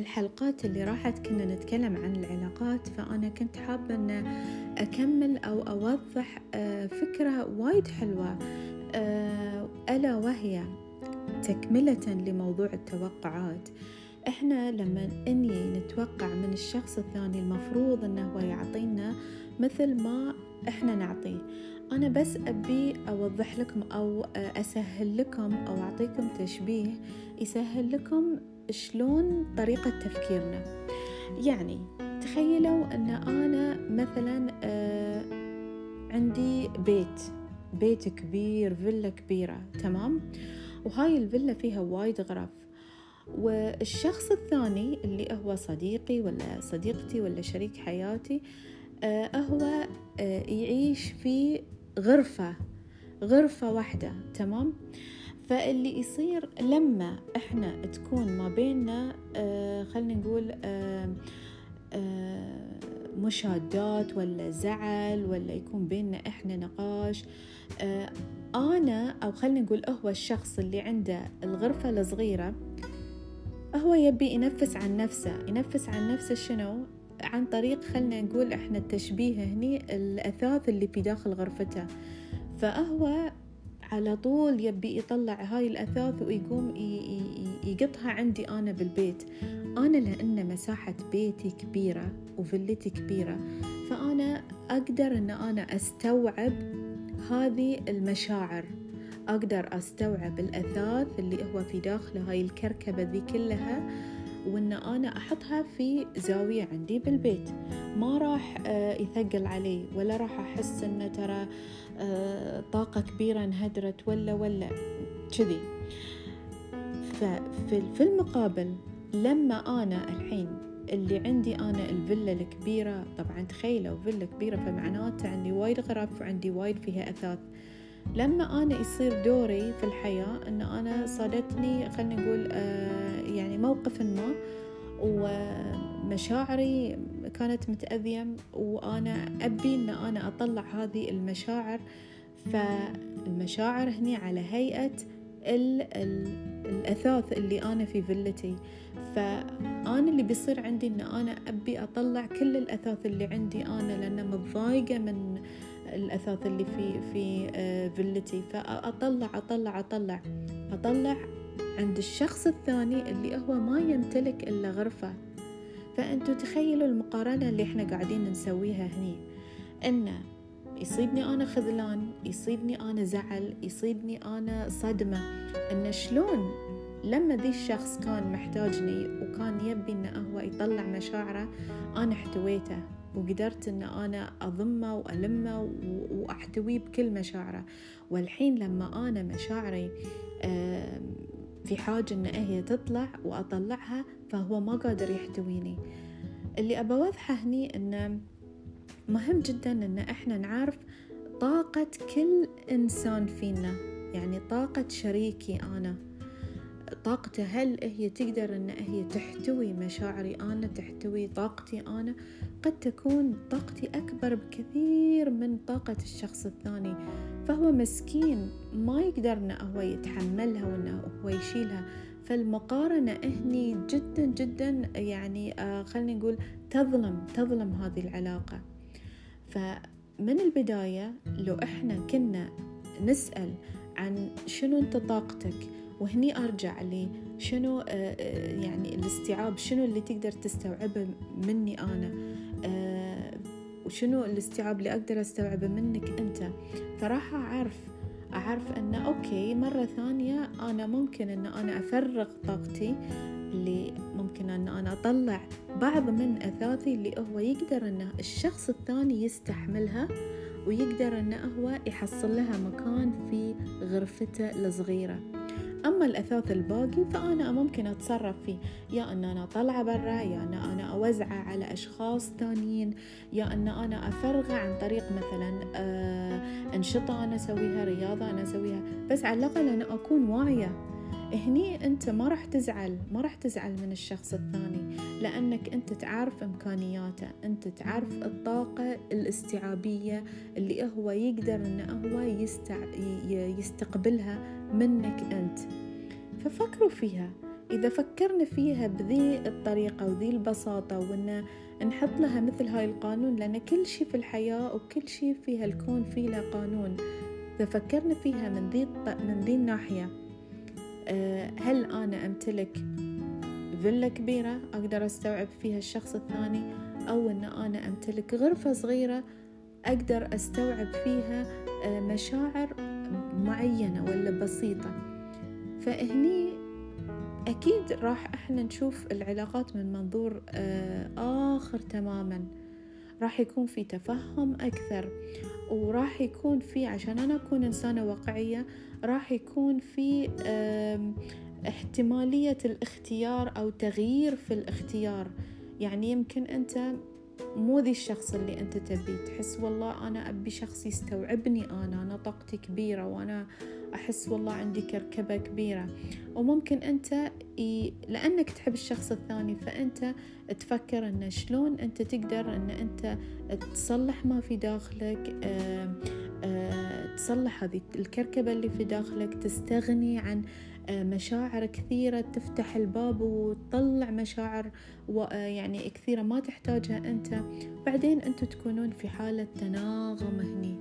الحلقات اللي راحت كنا نتكلم عن العلاقات فأنا كنت حابة أن أكمل أو أوضح آه، فكرة وايد حلوة آه، ألا وهي تكملة لموضوع التوقعات. إحنا لما إني نتوقع من الشخص الثاني المفروض إنه هو يعطينا مثل ما إحنا نعطيه. أنا بس أبي أوضح لكم أو أسهل لكم أو أعطيكم تشبيه يسهل لكم شلون طريقة تفكيرنا؟ يعني تخيلوا أن أنا مثلا آه، عندي بيت بيت كبير فيلا كبيرة تمام؟ وهاي الفيلا فيها وايد غرف. والشخص الثاني اللي هو صديقي ولا صديقتي ولا شريك حياتي آه هو آه يعيش في غرفة غرفة واحدة تمام؟ فاللي يصير لما إحنا تكون ما بيننا آه خلينا نقول آه آه مشادات ولا زعل ولا يكون بيننا إحنا نقاش آه أنا أو خلينا نقول هو الشخص اللي عنده الغرفة الصغيرة هو يبي ينفس عن نفسه ينفس عن نفسه شنو؟ عن طريق خلنا نقول إحنا التشبيه هني الأثاث اللي في داخل غرفته. فهو على طول يبي يطلع هاي الأثاث ويقوم يقطها عندي أنا بالبيت. أنا لأن مساحة بيتي كبيرة وفلتي كبيرة فأنا أقدر أن أنا أستوعب هذه المشاعر. أقدر أستوعب الأثاث اللي هو في داخله هاي الكركبة ذي كلها. وإن أنا أحطها في زاوية عندي بالبيت. ما راح آه، يثقل علي ولا راح أحس إنه ترى آه، طاقة كبيرة انهدرت ولا ولا كذي. ففي المقابل لما أنا الحين اللي عندي أنا الفيلا الكبيرة طبعا تخيلوا فيلا كبيرة فمعناته عندي وايد غرف وعندي وايد فيها أثاث. لما أنا يصير دوري في الحياة أن أنا صادتني خلينا نقول آه، يعني موقف ما ومشاعري كانت متأذية وأنا أبي أن أنا أطلع هذه المشاعر. فالمشاعر هني على هيئة ال ال الأثاث اللي أنا في فيلتي. فأنا اللي بيصير عندي أن أنا أبي أطلع كل الأثاث اللي عندي أنا لأن متضايقة من الأثاث اللي في في آه، فيلتي فأطلع أطلع أطلع. أطلع عند الشخص الثاني اللي هو ما يمتلك إلا غرفة. فأنتوا تخيلوا المقارنة اللي إحنا قاعدين نسويها هني. إن يصيبني أنا خذلان يصيبني أنا زعل يصيبني أنا صدمة. إن شلون لما ذي الشخص كان محتاجني وكان يبي إنه هو يطلع مشاعره أنا احتويته وقدرت إن أنا أضمه وألمه وأحتويه بكل مشاعره. والحين لما أنا مشاعري في حاجة إن هي تطلع وأطلعها فهو ما قادر يحتويني. اللي أبى أوضحه هني ان مهم جدا إن إحنا نعرف طاقة كل إنسان فينا يعني طاقة شريكي أنا. طاقته هل هي تقدر إن هي تحتوي مشاعري؟ أنا تحتوي طاقتي أنا قد تكون طاقتي أكبر بكثير من طاقة الشخص الثاني. فهو مسكين ما يقدر انه هو يتحملها وانه هو يشيلها. فالمقارنة هني جدا جدا يعني آه خلينا نقول تظلم تظلم هذه العلاقة. فمن البداية لو إحنا كنا نسأل عن شنو أنت طاقتك؟ وهني أرجع لي شنو آه، آه، يعني الاستيعاب شنو اللي تقدر تستوعبه مني أنا؟ آه، وشنو الاستيعاب اللي أقدر أستوعبه منك أنت؟ فراح أعرف أعرف أن أوكي مرة ثانية أنا ممكن أن أنا أفرغ طاقتي اللي ممكن أن أنا أطلع بعض من أثاثي اللي هو يقدر أن الشخص الثاني يستحملها ويقدر أنه هو يحصل لها مكان في غرفته الصغيرة. أما الأثاث الباقي فأنا ممكن أتصرف فيه. يا أن أنا أطلعه برا يا أن أنا أوزعة على أشخاص ثانيين يا أن أنا أفرغة عن طريق مثلا آه، أنشطة أنا أسويها رياضة أنا أسويها. بس على الأقل أنا أكون واعية. هني أنت ما راح تزعل ما راح تزعل من الشخص الثاني لأنك أنت تعرف إمكانياته أنت تعرف الطاقة الاستيعابية اللي هو يقدر أنه هو يستع... يستقبلها منك أنت. ففكروا فيها. إذا فكرنا فيها بذي الطريقة وذي البساطة وإن نحط لها مثل هاي القانون لأن كل شي في الحياة وكل شي في هالكون فيه له قانون. إذا فكرنا فيها من ذي من ذي الناحية آه، هل أنا أمتلك فيلا كبيرة أقدر أستوعب فيها الشخص الثاني؟ أو أن أنا أمتلك غرفة صغيرة أقدر أستوعب فيها آه، مشاعر معينة ولا بسيطة. فهني أكيد راح إحنا نشوف العلاقات من منظور آه، آخر تماما. راح يكون في تفهم أكثر وراح يكون في عشان أنا أكون إنسانة واقعية راح يكون في احتمالية الاختيار أو تغيير في الاختيار. يعني يمكن أنت مو ذي الشخص اللي أنت تبي تحس والله أنا أبي شخص يستوعبني أنا أنا طاقتي كبيرة وأنا أحس والله عندي كركبة كبيرة. وممكن أنت لأنك تحب الشخص الثاني فأنت تفكر أن شلون أنت تقدر أن أنت تصلح ما في داخلك تصلح هذه الكركبة اللي في داخلك تستغني عن مشاعر كثيرة تفتح الباب وتطلع مشاعر يعني كثيرة ما تحتاجها أنت. بعدين أنتوا تكونون في حالة تناغم هني.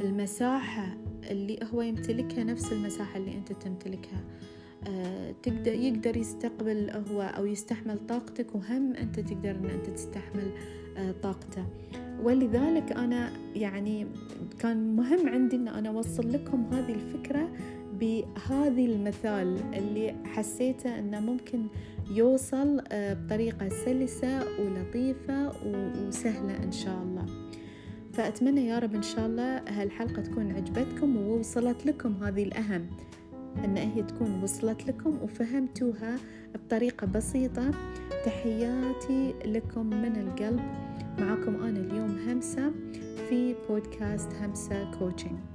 المساحة اللي هو يمتلكها نفس المساحة اللي أنت تمتلكها. أه تقدر يقدر يستقبل هو أو يستحمل طاقتك وهم أنت تقدر أن أنت تستحمل طاقته. ولذلك أنا يعني كان مهم عندي أن أنا أوصل لكم هذه الفكرة بهذه المثال اللي حسيته أنه ممكن يوصل آه، بطريقة سلسة ولطيفة وسهلة إن شاء الله. فأتمنى يا رب إن شاء الله هالحلقة تكون عجبتكم ووصلت لكم هذه الأهم أن هي تكون وصلت لكم وفهمتوها بطريقة بسيطة. تحياتي لكم من القلب. معكم أنا اليوم همسة في بودكاست همسة كوتشنج